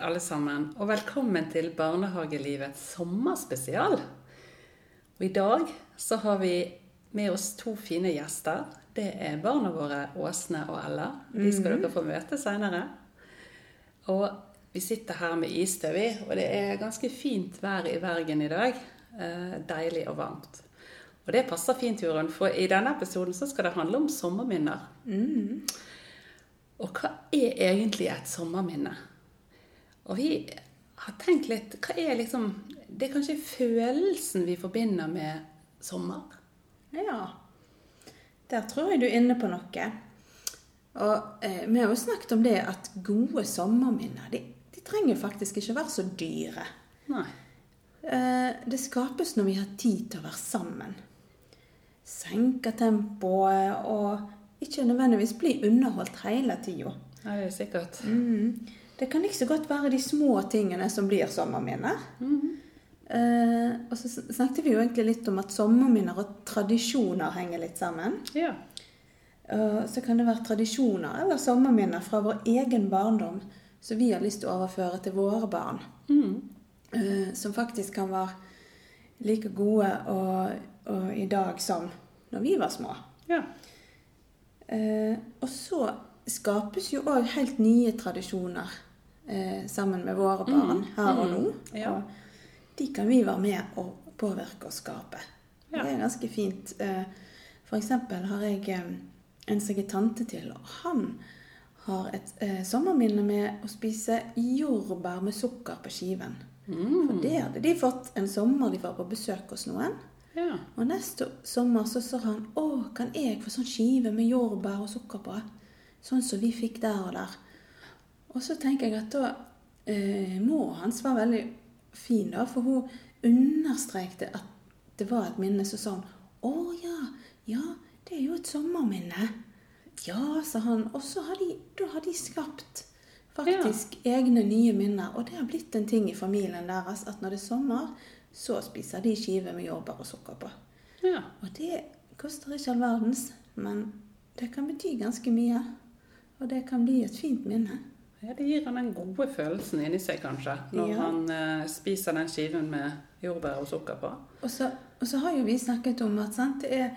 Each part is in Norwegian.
alle sammen, og velkommen til Barnehagelivets sommerspesial. Og I dag så har vi med oss to fine gjester. Det er barna våre Åsne og Ella. De skal dere få møte seinere. Og vi sitter her med isstøv i, og det er ganske fint vær i Bergen i dag. Eh, deilig og varmt. Og det passer fint, Jorunn, for i denne episoden så skal det handle om sommerminner. Og hva er egentlig et sommerminne? Og vi har tenkt litt Hva er liksom Det er kanskje følelsen vi forbinder med sommer? Ja. Der tror jeg du er inne på noe. Og eh, vi har jo snakket om det at gode sommerminner, de, de trenger faktisk ikke være så dyre. Nei. Eh, det skapes når vi har tid til å være sammen. Senke tempoet og ikke nødvendigvis bli underholdt hele tida. Ja, det er sikkert. Det kan ikke så godt være de små tingene som blir sommerminner. Eh, og så snakket vi jo egentlig litt om at sommerminner og tradisjoner henger litt sammen. Ja. Eh, så kan det være tradisjoner eller sommerminner fra vår egen barndom som vi har lyst til å overføre til våre barn. Eh, som faktisk kan være like gode og, og i dag som når vi var små. ja. Eh, og så skapes jo òg helt nye tradisjoner eh, sammen med våre barn her og nå. Ja. Og de kan vi være med og påvirke og skape. Ja. Det er ganske fint. Eh, for eksempel har jeg eh, en som jeg er tante til, og han har et eh, sommerminne med å spise jordbær med sukker på skiven. For det hadde de fått en sommer de var på besøk hos noen. ja. Og neste sommer så sa han å, kan jeg få sånn skive med jordbær og sukker på? Sånn som vi fikk der og der. Og så tenker jeg at da eh, mor hans var veldig fin, da, for hun understrekte at det var et minne. Så sa hun å ja, ja, det er jo et sommerminne. Ja, sa han. Og så har de, da har de skapt faktisk egne nye minner. Og det har blitt en ting i familien deres at når det er sommer, så spiser de skive med jordbær og sukker på. ja. Og det koster ikke all verdens, men det kan bety ganske mye. Og det kan bli et fint minne. Ja, Det gir han den gode følelsen inni seg, kanskje, når Ja. han eh, spiser den skiven med jordbær og sukker på. Og så, og så har jo vi snakket om at sant, det er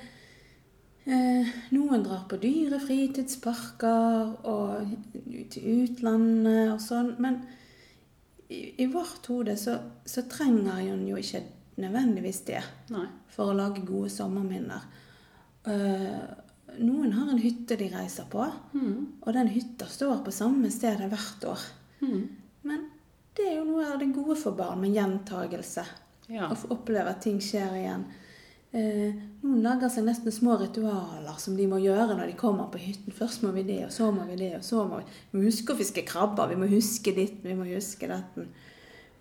eh, Noen drar på dyre fritidsparker og til utlandet og sånn. Men i, i vårt hode så, så trenger han jo ikke nødvendigvis det Nei. for å lage gode sommerminner. Eh, noen har en hytte de reiser på, og den hytta står på samme sted hvert år. Men det er jo noe av det gode for barn med gjentagelse. Ja. Å få oppleve at ting skjer igjen. Eh, noen lager seg nesten små ritualer som de må gjøre når de kommer på hytten. Først må vi det, og så må vi det, og så må vi, vi må huske å fiske krabber. Vi må huske ditt, vi må huske datten.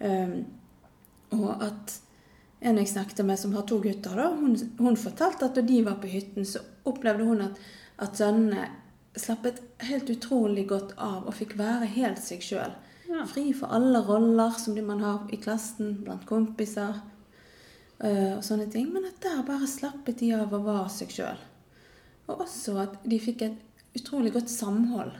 Um, og at en jeg snakket med som har to gutter, da, hun, hun fortalte at da de var på hytten, så opplevde hun at, at sønnene slappet helt utrolig godt av og fikk være helt seg sjøl. Ja. Fri for alle roller som de man har i klassen, blant kompiser øh, og sånne ting. Men at der bare slappet de av og var seg sjøl. Og også at de fikk et utrolig godt samhold.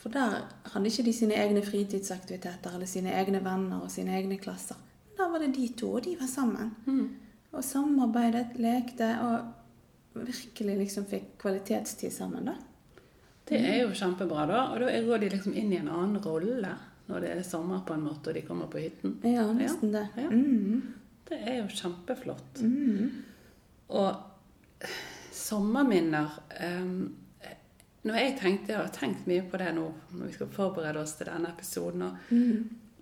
For der hadde ikke de sine egne fritidsaktiviteter eller sine egne venner og sine egne klasser. Men Da var det de to, og de var sammen. Og samarbeidet, lekte og virkelig liksom fikk kvalitetstid sammen, da. Det er jo kjempebra, da. Og da går de liksom inn i en annen rolle når det er sommer på en måte og de kommer på hytten. Ja, nesten det. Ja. Mm. Det er jo kjempeflott. Mm. Og sommerminner um, Når jeg tenkte, jeg har tenkt mye på det nå når vi skal forberede oss til denne episoden, og,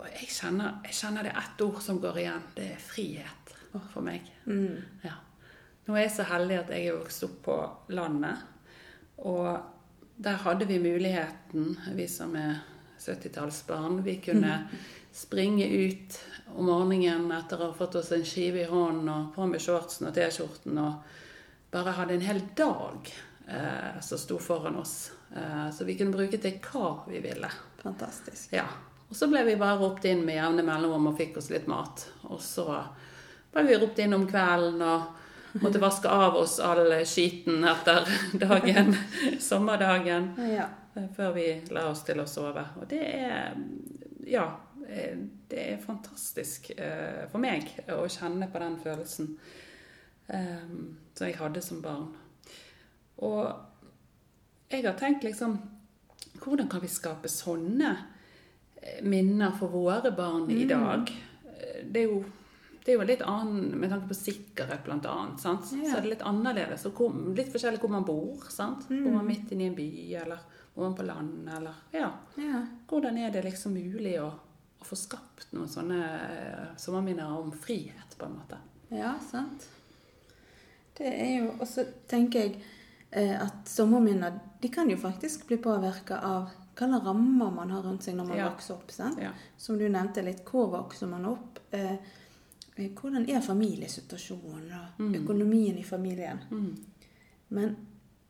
og jeg, kjenner, jeg kjenner det er ett ord som går igjen. Det er frihet for meg. Mm. Ja. Nå er jeg så heldig at jeg er vokst opp på landet. Og der hadde vi muligheten, vi som er 70-tallsbarn, vi kunne springe ut om morgenen etter å ha fått oss en skive i hånden og på med shortsen og T-skjorten og bare hadde en hel dag eh, som sto foran oss. Eh, så vi kunne bruke til hva vi ville. Fantastisk. Ja. Og så ble vi bare ropt inn med jevne mellomrom og fikk oss litt mat. Og så ble vi ropt inn om kvelden og måtte vaske av oss all skiten etter dagen, sommerdagen, Ja. eh, før vi la oss til å sove. Og det er Ja. eh, det er fantastisk eh, for meg å kjenne på den følelsen som jeg hadde som barn. Og jeg har tenkt liksom Hvordan kan vi skape sånne minner for våre barn i Mm. dag? Det er jo det er jo litt annen med tanke på sikkerhet, blant annet. Sant? Ja. Så er det litt annerledes. Hvor, litt forskjellig hvor man bor. Sant? Mm. Bor man midt inne i en by, eller bor man på land, eller Ja. Ja. Hvordan er det liksom mulig å, å få skapt noen sånne eh, sommerminner om frihet, på en måte? Ja, sant. Det er jo Og så tenker jeg eh, at sommerminner de kan jo faktisk bli påvirka av hvilke rammer man har rundt seg når man Ja. vokser opp. sant? Som du nevnte litt, hvor vokser man opp? Eh, hvordan er familiesituasjonen og Mm. økonomien i familien? Mm. Men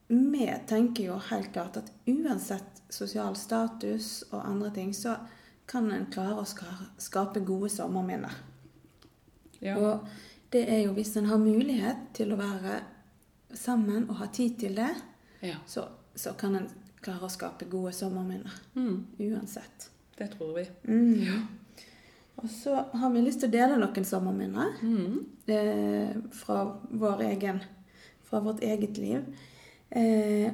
vi tenker jo helt klart at uansett sosial status og andre ting, så kan en klare å skape gode sommerminner. Ja. Og det er jo hvis en har mulighet til å være sammen og ha tid til det, ja. så, så kan en klare å skape gode sommerminner. Mm. Uansett. Det tror vi. Mm. Og så har vi lyst til å dele noen sommerminner Mm. eh, fra, vår egen, fra vårt eget liv. Eh,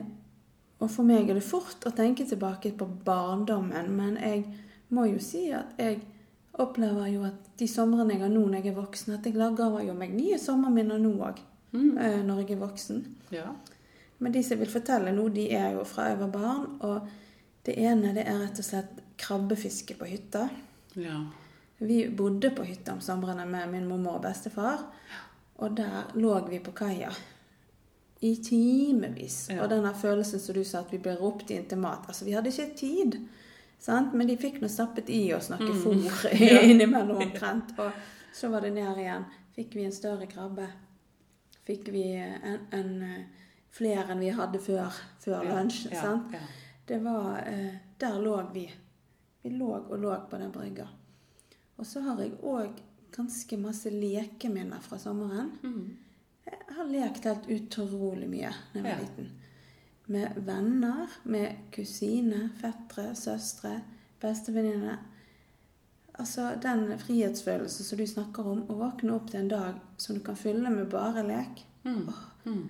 og for meg er det fort å tenke tilbake på barndommen, men jeg må jo si at jeg opplever jo at de somrene jeg har nå når jeg er voksen, at jeg lager jo meg nye sommerminner nå òg, Mm. eh, når jeg er voksen. Ja. Men de som jeg vil fortelle nå, de er jo fra jeg var barn. Og det ene det er rett og slett krabbefiske på hytta. ja. Vi bodde på hytta om somrene med min mormor og bestefar. Og der lå vi på kaia i timevis. Ja. Og denne følelsen som du sa, at vi ble ropt inn til mat. Altså, vi hadde ikke tid. Sant? Men de fikk nå stappet i oss noe Mm. fôr Ja. innimellom omtrent. Og så var det ned igjen. Fikk vi en større krabbe. Fikk vi en, en flere enn vi hadde før, før Ja. lunsj. Sant? Det var eh, Der lå vi. Vi lå og lå på den brygga. Og så har jeg òg ganske masse lekeminner fra sommeren. Mm. Jeg har lekt helt utrolig mye da jeg var Ja. liten. Med venner, med kusiner, fettere, søstre, bestevenninner. Altså den frihetsfølelsen som du snakker om, å våkne opp til en dag som du kan fylle med bare lek. Mm. Mm.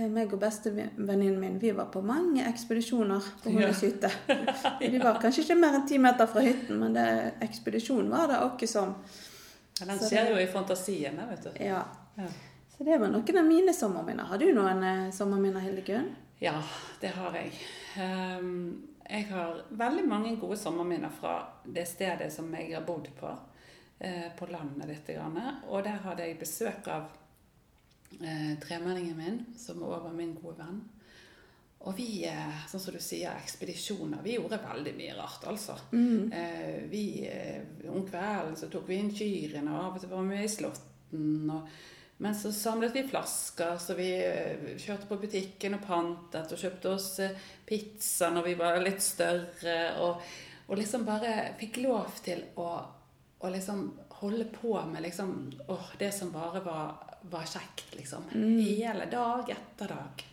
Er meg og bestevenninnen min. Vi var på mange ekspedisjoner på Ja. hytte. Vi var kanskje ikke mer enn ti meter fra hytten, men det, ekspedisjon var det åkke som. Ja, den skjer jo i fantasien, vet du. Ja. Ja. Så det var noen av mine sommerminner. Har du noen eh, sommerminner, Hildegunn? Ja, det har jeg. Um, jeg har veldig mange gode sommerminner fra det stedet som jeg har bodd på. eh, på landet litt. Og der hadde jeg besøk av eh, tremenningen min, som også var min gode venn. Og vi, eh, sånn som du sier, ekspedisjoner. Vi gjorde veldig mye rart, altså. Eh, vi, eh, om kvelden så tok vi inn kyrne, og av og til var vi i Slåtten. Og, men så samlet vi flasker, så vi eh, kjørte på butikken og pantet og kjøpte oss pizza når vi var litt større. Og, og liksom bare fikk lov til å, å liksom holde på med liksom, åh, det som bare var, var kjekt, liksom. Hele dag etter dag.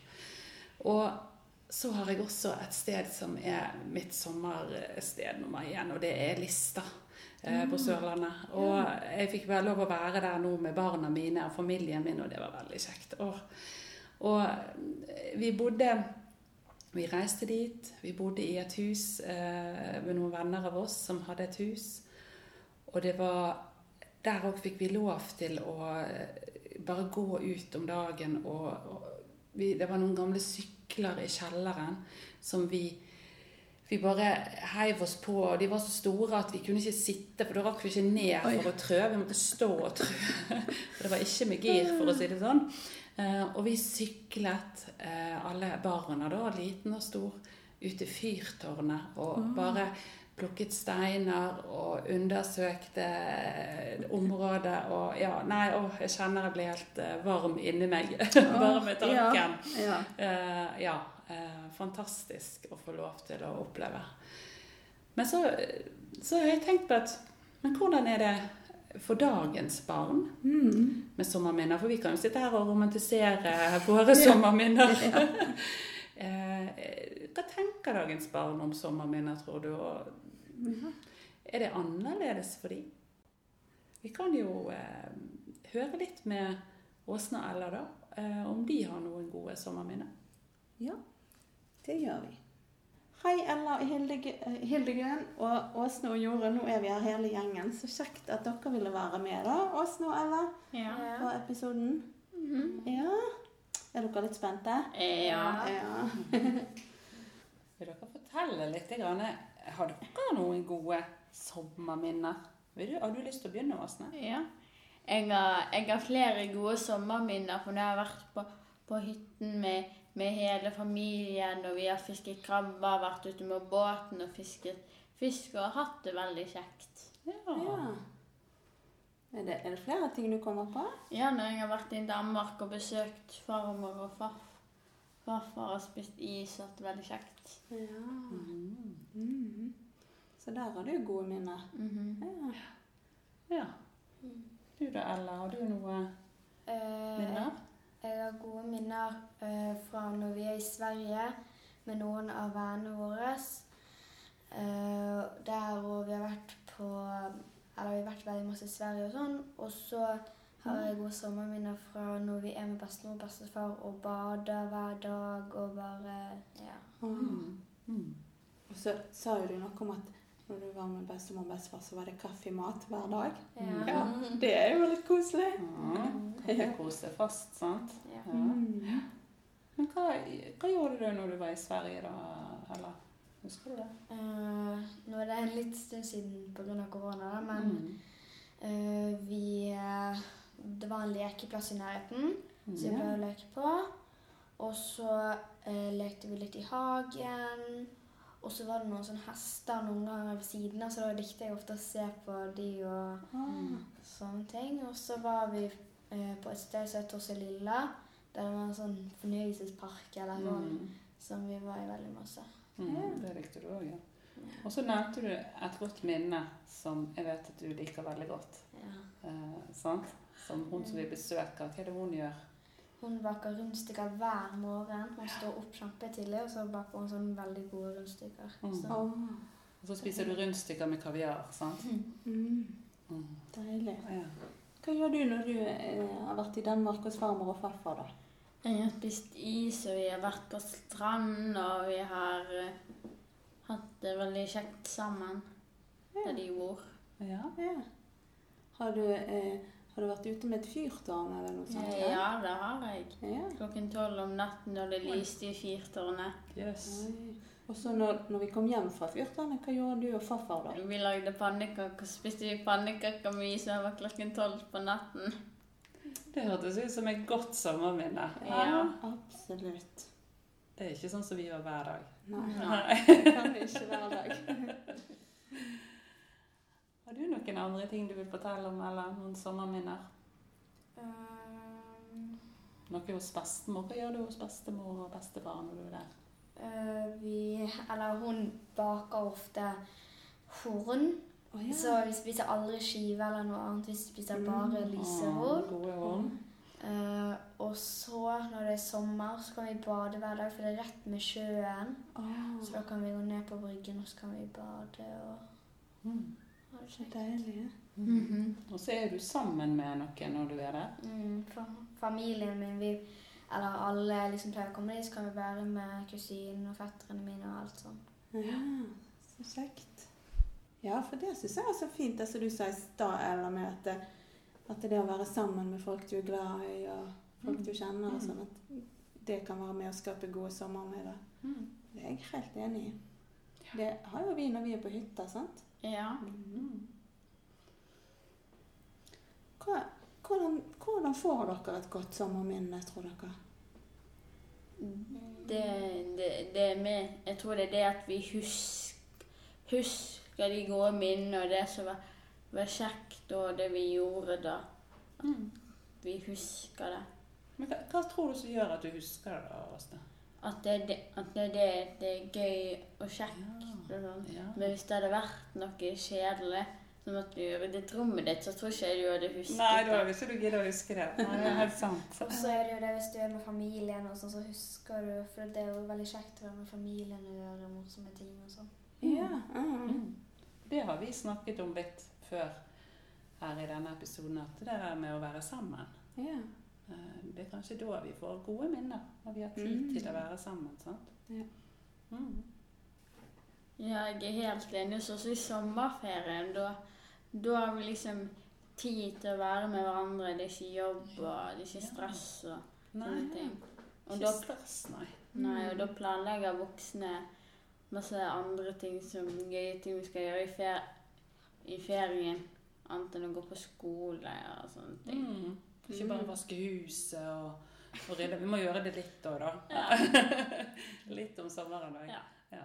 Og så har jeg også et sted som er mitt sommersted nummer én, og det er Lista eh, på Sørlandet. Og jeg fikk vel lov å være der nå med barna mine og familien min, og det var veldig kjekt. Og, og eh, vi bodde Vi reiste dit. Vi bodde i et hus eh, med noen venner av oss som hadde et hus. Og det var Der òg fikk vi lov til å eh, bare gå ut om dagen og, og vi, Det var noen gamle sykler i kjelleren som vi vi bare heiv oss på, og de var så store at vi kunne ikke sitte, for da rakk vi ikke ned Oi. for å trø. Vi måtte stå og trø. For det var ikke med gir, for å si det sånn. Eh, og vi syklet, eh, alle barna, da, liten og stor, ut til fyrtårnet og bare plukket steiner og undersøkte områder området. Og ja, nei, å, jeg kjenner jeg blir helt eh, varm inni meg bare med tanken. Ja, ja. Uh, ja, uh, fantastisk å få lov til å oppleve. Men så, så har jeg tenkt på at Men hvordan er det for dagens barn Mm. med sommerminner? For vi kan jo sitte her og romantisere våre sommerminner. hva tenker dagens barn om sommerminner, tror du? Og Er det annerledes for dem? Vi kan jo eh, høre litt med Åsne og Ella, da, eh, om de har noen gode sommerminner. Ja, det gjør vi. Hei, Ella og Hilde- eh, Hildegunn og Åsne og Jorunn. Nå er vi her hele gjengen. Så kjekt at dere ville være med, da, Åsne og Ella, Ja. på episoden. Ja. Er dere litt spente? Ja. Ja. Vil dere fortelle litt? Grann, har dere noen gode sommerminner? Har du lyst til å begynne, Åsne? ja. Jeg, har, jeg har flere gode sommerminner, for når jeg har vært på, på hytten med, med hele familien, og vi har fisket krabber, vært ute med båten og fisket fisk, og hatt det veldig kjekt. ja. Er det, er det flere ting du kommer på? Ja, når jeg har vært i Danmark og besøkt farmor og farf, farfar har spist is, og hatt det veldig kjekt. Ja. Mhm. Så der har du gode minner. Mhm. Ja. Ja. Du da, Ella, har du noe Eh, minner? Jeg har gode minner eh, fra når vi er i Sverige med noen av vennene våre. Eh, der hvor vi har vært på Eller vi har vært veldig masse i Sverige og sånn. Og så har jeg gode sommerminner fra når vi er med bestemor og bestefar og bader hver dag og bare Ja. Mm. Mm. Og så sa jo du noe om at når du var med bestemor og bestefar, så var det kaffemat hver dag. Ja. Det er jo litt koselig. Ja. Kaffekose seg fast, sant? Ja. Ja. Mm. Men hva, hva gjorde du når du var i Sverige, da, Ella? Husker du det? Uh, nå er det en litt stund siden pga. korona, da, men Mm. uh, vi eh, Det var en lekeplass i nærheten. som vi Ja. ble å leke på. Og så eh, lekte vi litt i hagen. Og så var det noen sånne hester noen ganger ved siden av, så da likte jeg ofte å se på de og mm. sånne ting. Og så var vi eh, på et sted som heter Torselilla. Der det var en sånn fornøyelsespark eller noe, Mm. som vi var i veldig masse. Mm. Det likte du òg, ja. Og så nevnte du et godt minne som jeg vet at du liker veldig godt. Ja. Eh, sant? Som hun som vi besøker. Hva er det hun gjør? Hun baker rundstykker hver morgen. Hun står opp kjempetidlig, og så baker hun sånne veldig gode rundstykker. Mm. Så. Og så spiser du rundstykker med kaviar, sant? Mm. Mm. Deilig. Ja. Hva gjør du når du eh, har vært i Danmark hos farmor og farfar, da? Jeg har spist is, og vi har vært på strand, og vi har eh, hatt det veldig kjekt sammen der de bor. ja. Ja. Har du, eh, har du vært ute med et fyrtårn eller noe sånt? Ja, det har jeg. ja. Klokken tolv om natten når det lyste i fyrtårnet. Yes. Og så når, når vi kom hjem fra fyrtårnet, hva gjorde du og farfar da? Vi lagde pannekaker, spiste vi pannekaker med is over klokken tolv på natten. Det hørtes ut som et godt sommerminne. Ja. Absolutt. Det er ikke sånn som vi gjør hver dag. Nei, Nei. det kan vi ikke hver dag. Har du noen andre ting du vil fortelle om, eller noen sommerminner? Um, Noe hos bestemor? Hva gjør du hos bestemor og bestefar når du er der? Uh, vi Eller hun baker ofte horn. Oh, ja. Så vi spiser aldri skive eller noe annet. Vi spiser bare lyse Å, horn. Gode Eh, og så, når det er sommer, så kan vi bade hver dag, for det er rett med sjøen. Oh. Så da kan vi gå ned på bryggen, og så kan vi bade og Mm. ha det så kjekt. deilig. -hmm. Og så er du sammen med noen når du er der. Mm, familien min, vi, eller alle liksom pleier å komme dit, så kan vi være med kusinen og fetterne mine og alt sånt. Ja, så kjekt. Ja, for det syns jeg er så fint, det som du sa i stad, eller med at det, at det å være sammen med folk du er glad i, og folk du kjenner, og sånn, at det kan være med å skape gode sommermiddag. Mm. Det er jeg helt enig i. Det har jo vi når vi er på hytta, sant? Ja. Mm. Hva, hvordan, hvordan får dere et godt sommerminne, tror dere? Det, det, det med Jeg tror det er det at vi husker, husker de gode minnene og det som var, var kjekt, og det vi gjorde da. Mm. Vi husker det. Men hva, hva tror du som gjør at du husker det, da, Åsne? At det, det, at det, det, det er gøy og kjekt. og sånn. Ja. Men hvis det hadde vært noe kjedelig, som at du ryddet rommet ditt, så tror ikke jeg du hadde husket Nei, det. Nei, hvis du gidder å huske det. Nei, det er helt sant. Og så er det jo det hvis du er med familien, og sånn, så husker du For det er jo veldig kjekt å være med familien og gjøre morsomme ting og sånn. Ja. mm. Mm. det har vi snakket om litt før her i denne episoden, at det der med å være sammen Ja. eh, Det er kanskje da vi får gode minner, når vi har tid Mm. til å være sammen. sant? Ja. Mm. Jeg er helt enig. Så også i sommerferien, da, da har vi liksom tid til å være med hverandre. Det er ikke jobb og det er ikke stress og Nei, sånne ting. Og ikke da, stress, nei. nei, og da planlegger voksne masse andre ting som gøye ting vi skal gjøre i, fer i ferien. Annet enn å gå på skole og sånne ting. Mm. Ikke bare vaske huset og, og rydde. Vi må gjøre det litt òg, da. litt om sommeren òg. Ja. Ja.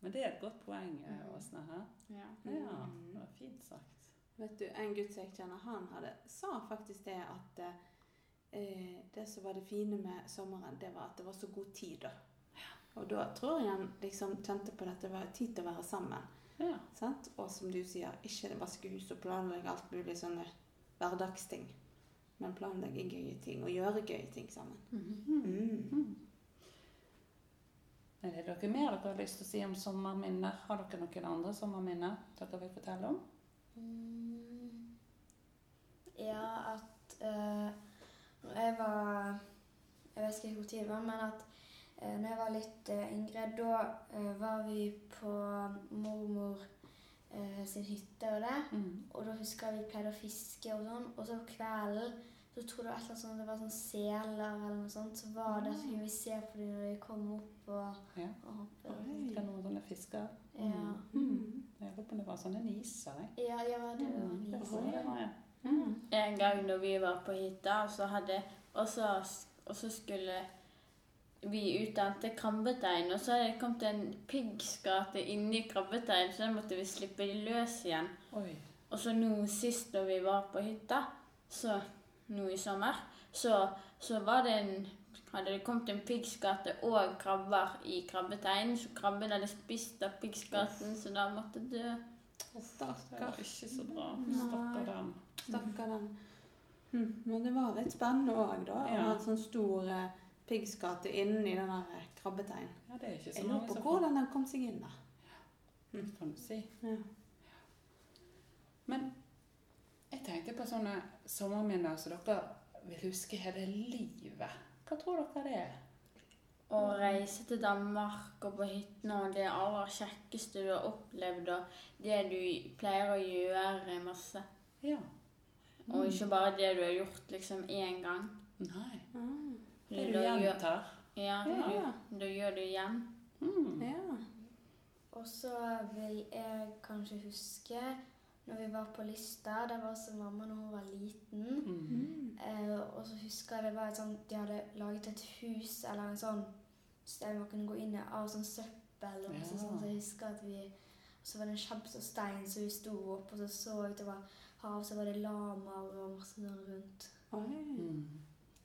Men det er et godt poeng, eh, Åsne. hæ? Ja. Ja, det var fint sagt. Vet du, En gutt som jeg kjenner, han hadde, sa faktisk det at eh, det som var det fine med sommeren, det var at det var så god tid. da. Og da tror jeg han liksom kjente på at det var tid til å være sammen. Ja. Sant? Og som du sier, ikke vaske hus og planlegge alt mulig sånne hverdagsting. Men planlegge gøye ting og gjøre gøye ting sammen. Mm. Er det noe mer dere har lyst til å si om sommerminner? Har dere noen andre sommerminner dere vil fortelle om? Mm. Ja, at uh, når jeg var Jeg vet ikke hvor tid det var, men at uh, når jeg var litt eh, yngre, da eh, var vi på mormor eh, sin hytte og det. Mm. Og da husker jeg vi pleide å fiske og sånn. Og så på kvelden så tror jeg det var sånt, det var sånn seler eller noe sånt. Så var det, så kunne vi se på dem når de kom opp og, Ja. og hoppet. Oi. Det er noen sånne fisker. Ja. Mm. Jeg lurer på om det var sånne niser. jeg. Ja, ja, det var Mm, niser. det, var, ja. Mm. En gang når vi var på hytta, så hadde Og så, og så skulle vi utdannet krabbetein, og så hadde det kommet en piggskate inni krabbetein, så da måtte vi slippe de løs igjen. Oi. Og så nå sist når vi var på hytta, så nå i sommer, så, så var det en hadde det kommet en piggskate og krabber i krabbeteinen, så krabben hadde spist av piggskaten, så da måtte dø. Det var Stakkar. ikke så bra. Stakkar den. Stakkar den. Hm, Men det var litt spennende òg, da. Ja. Og en sånn stor eh, inn i den der krabbeteinen. Ja, det er ikke så Jeg lurer på hvordan den kom seg inn der. får, kan du si. Ja. Men jeg tenkte på sånne sommerminner som dere vil huske hele livet. Hva tror dere det er? Å reise til Danmark og på hyttene og det aller kjekkeste du har opplevd, og det du pleier å gjøre masse. Ja. Og ikke bare det du har gjort liksom én gang. Nei. Ah, Det du gjentar. Ja, Ja. da gjør du igjen. Mm. ja. Og så vil jeg kanskje huske når vi var på Lista. Der var også mamma når hun var liten. Mm. Eh, og så husker jeg det var et sånt, de hadde laget et hus eller en sånn sted man kunne gå inn i av sånn søppel. Og Ja. sånn, så jeg husker at vi og så var det en kjempestor stein, så vi sto opp og så så utover havet, så var det lamaer og masse sånn rundt. Oi. Mm.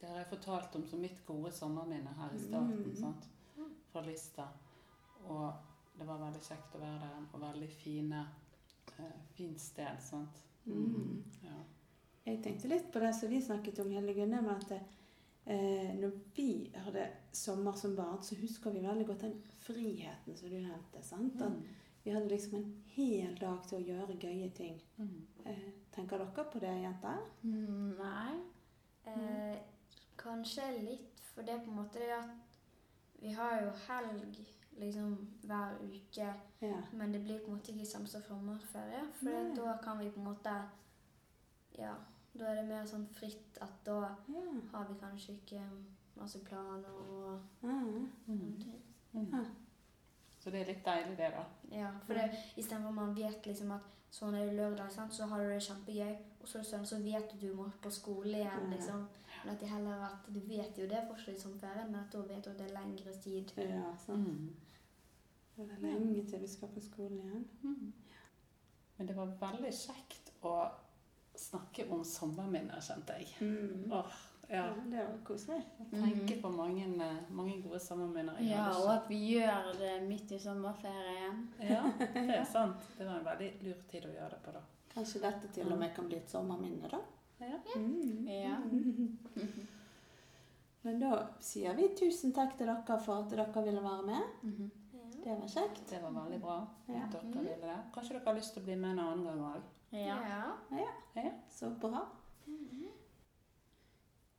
Det har jeg fortalt om som mitt gode sommerminne her i starten. Mm. sant? Fra Lista. Og det var veldig kjekt å være der. Og veldig fine, eh, fint sted. sant? Mm. Ja. Jeg tenkte litt på det som vi snakket om, Hilde Gunne, med at eh, når vi hadde sommer som barn, så husker vi veldig godt den friheten som du nevnte. sant? At Mm. vi hadde liksom en hel dag til å gjøre gøye ting. Mm. Eh, tenker dere på det, jenter? Mm, Nei. Eh, kanskje litt, for det er på en måte det at vi har jo helg liksom hver uke. Ja. Men det blir på en måte ikke samme som sommerferie. For Nei. da kan vi på en måte Ja, da er det mer sånn fritt at da ja. har vi kanskje ikke masse planer og mm. sånne ting. Mm. Så det er litt deilig, det, da. Ja, for det, istedenfor man vet liksom at sånn er det lørdag, sant? så har du det kjempegøy, og så er det så vet du du må på skole igjen, liksom. Men at de heller at du vet jo det fortsatt i sommerferien, men at da vet du at det er lengre tid. ja, sant. Mm. Det er lenge til vi skal på skolen igjen. Mm. Men det var veldig kjekt å snakke om sommerminner, kjente jeg. Mm. Åh, ja. Det var koselig. Jeg tenker på mange, eh, mange gode sommerminner. Ja, og at vi gjør det midt i sommerferien. Ja, det er sant. Det var en veldig lur tid å gjøre det på, da. Kanskje dette til og med kan bli et sommerminne, da? Ja. Mm. Ja. Men da sier vi tusen takk til dere for at dere ville være med. Mhm. Ja. det var kjekt. Det var veldig bra. Ja. Dere ville det. Kanskje dere har lyst til å bli med en annen gang òg? Ja. Ja, Ja. så bra.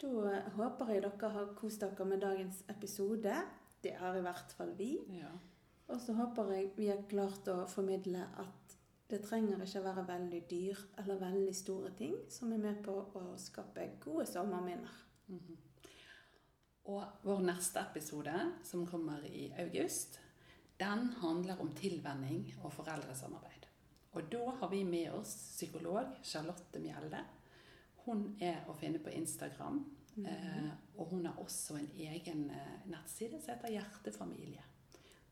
Da håper jeg dere har kost dere med dagens episode. Det har i hvert fall vi. ja. Og så håper jeg vi har klart å formidle at det trenger ikke være veldig dyr eller veldig store ting som er med på å skape gode sommerminner. Og vår neste episode, som kommer i august, den handler om tilvenning og foreldresamarbeid. Og da har vi med oss psykolog Charlotte Mjelde. Hun er å finne på Instagram. eh, og hun har også en egen eh, nettside som heter Hjertefamilie.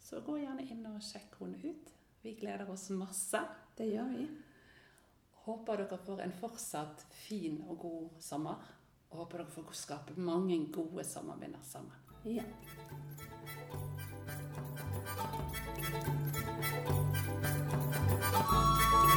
Så gå gjerne inn og sjekk henne ut. Vi gleder oss masse. Det gjør vi. Håper dere får en fortsatt fin og god sommer. Og håper dere får skape mange gode sommerminner sammen. Ja. Thank